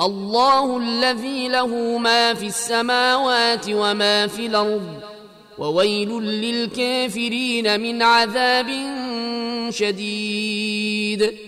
الله الذي له ما في السماوات وما في الأرض. وويل للكافرين من عذاب شديد.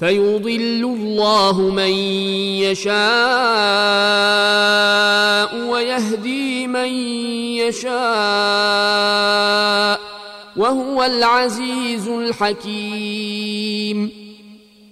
فيضل الله من يشاء ويهدي من يشاء وهو العزيز الحكيم.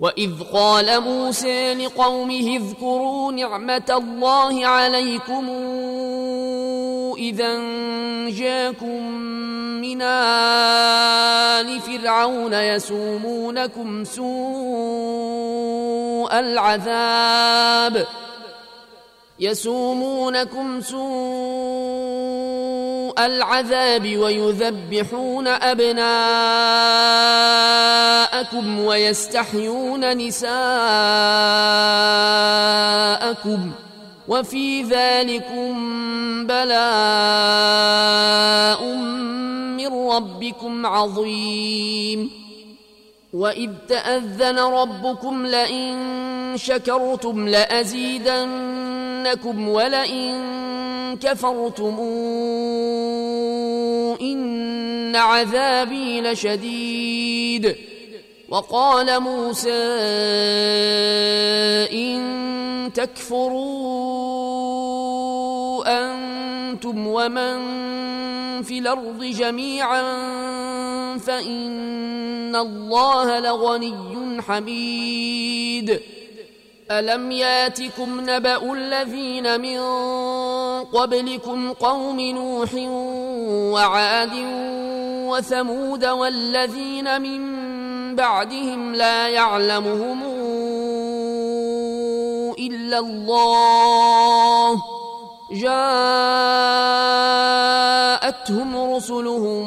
واذ قال موسى لقومه اذكروا نعمه الله عليكم اذا جاكم من ال فرعون يسومونكم سوء العذاب يسومونكم سوء العذاب ويذبحون أبناءكم ويستحيون نساءكم وفي ذلكم بلاء من ربكم عظيم وإذ تأذن ربكم لئن شكرتم لأزيدنكم ولئن كفرتم إن عذابي لشديد وقال موسى إن تكفروا أنتم ومن في الأرض جميعا فإن الله لغني حميد ألم ياتكم نبأ الذين من قبلكم قوم نوح وعاد وثمود والذين من بعدهم لا يعلمهم إلا الله جاءتهم رسلهم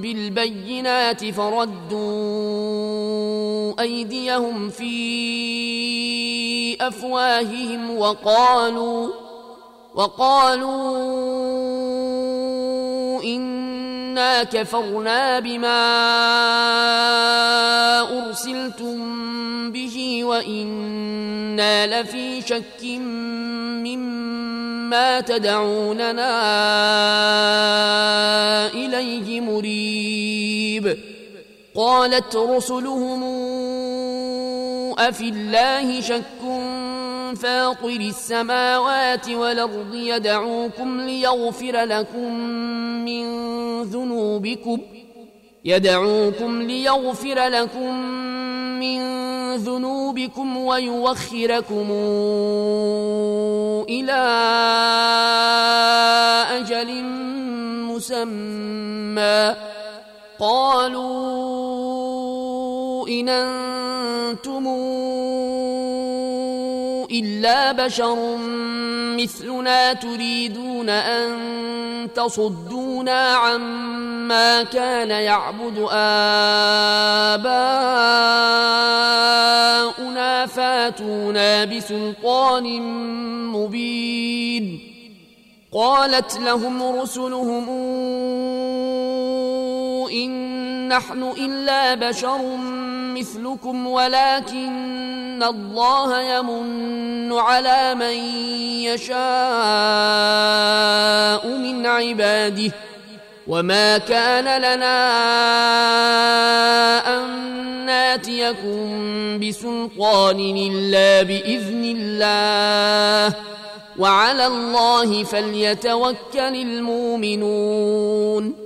بالبينات فردوا أيديهم في أفواههم وقالوا وقالوا إنا كفرنا بما أرسلتم به وإنا لفي شك مما تدعوننا إليه مريب قالت رسلهم أفي الله شك فاطر السماوات والأرض يدعوكم ليغفر لكم من ذنوبكم يدعوكم ليغفر لكم من ذنوبكم ويوخركم إلى أجل مسمى. قالوا إن أنتم إلا بشر مثلنا تريدون أن تصدونا عما كان يعبد آباؤنا فاتونا بسلطان مبين قالت لهم رسلهم نحن إلا بشر مثلكم ولكن الله يمن على من يشاء من عباده. وما كان لنا أن ناتيكم بسلطان إلا بإذن الله. وعلى الله فليتوكل المؤمنون.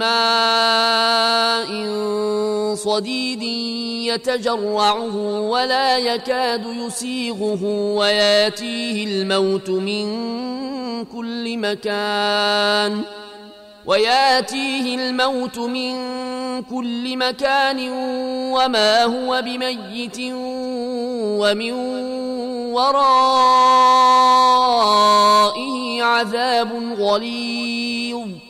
ماء صديد يتجرعه ولا يكاد يسيغه وياتيه الموت من كل مكان وياتيه الموت من كل مكان وما هو بميت ومن ورائه عذاب غليظ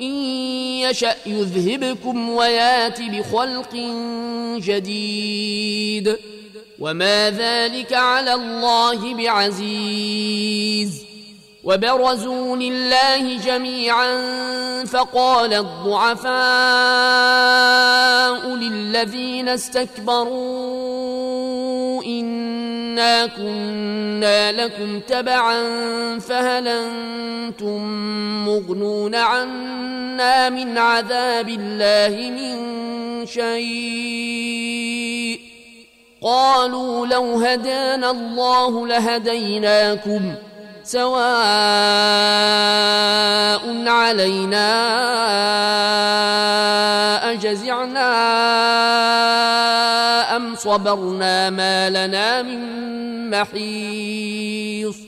إن يشأ يذهبكم ويات بخلق جديد. وما ذلك على الله بعزيز. وبرزوا لله جميعا فقال الضعفاء للذين استكبروا كنا لكم تبعا فهل أنتم مغنون عنا من عذاب الله من شيء؟ قالوا لو هدانا الله لهديناكم ۖ سواء علينا أجزعنا أم صبرنا ما لنا من محيص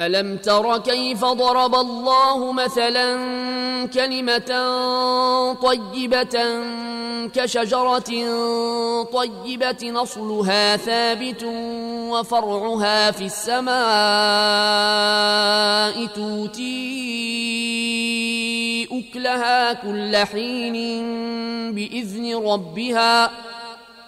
ألم تر كيف ضرب الله مثلا كلمة طيبة كشجرة طيبة نصلها ثابت وفرعها في السماء توتي أكلها كل حين بإذن ربها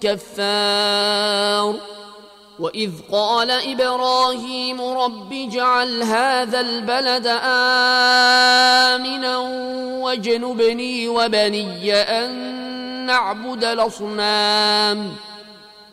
كفار. وإذ قال إبراهيم رب اجعل هذا البلد آمنا واجنبني وبني أن نعبد الأصنام.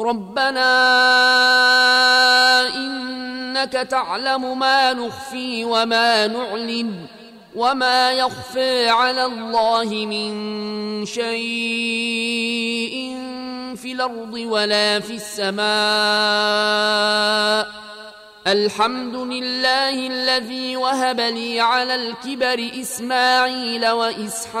ربنا إنك تعلم ما نخفي وما نعلن وما يخفى على الله من شيء في الأرض ولا في السماء. الحمد لله الذي وهب لي على الكبر إسماعيل وإسحاق.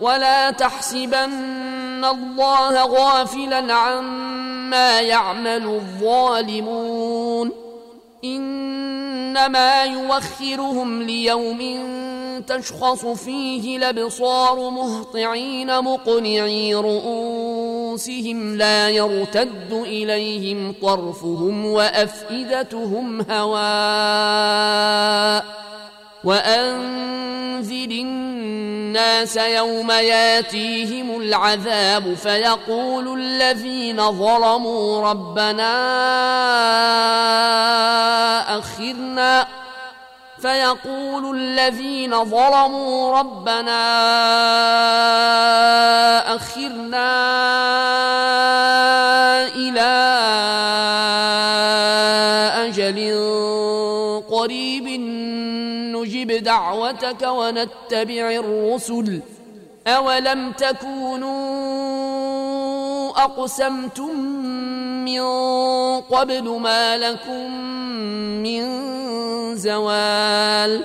ولا تحسبن الله غافلا عما يعمل الظالمون. إنما يوخرهم ليوم تشخص فيه الأبصار مهطعين مقنعي رؤوسهم لا يرتد إليهم طرفهم وأفئدتهم هواء. وانذر الناس يوم ياتيهم العذاب فيقول الذين ظلموا ربنا اخرنا فيقول الذين ظلموا ربنا اخرنا إلى أجل قريب نجب دعوتك ونتبع الرسل. أولم تكونوا أقسمتم من قبل ما لكم من زوال؟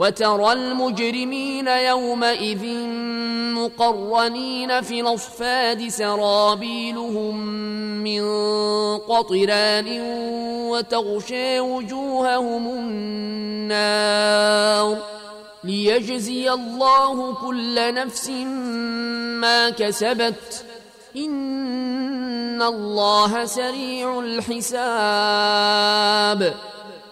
وترى المجرمين يومئذ مقرنين في الأصفاد سرابيلهم من قطران وتغشى وجوههم النار ليجزي الله كل نفس ما كسبت. إن الله سريع الحساب.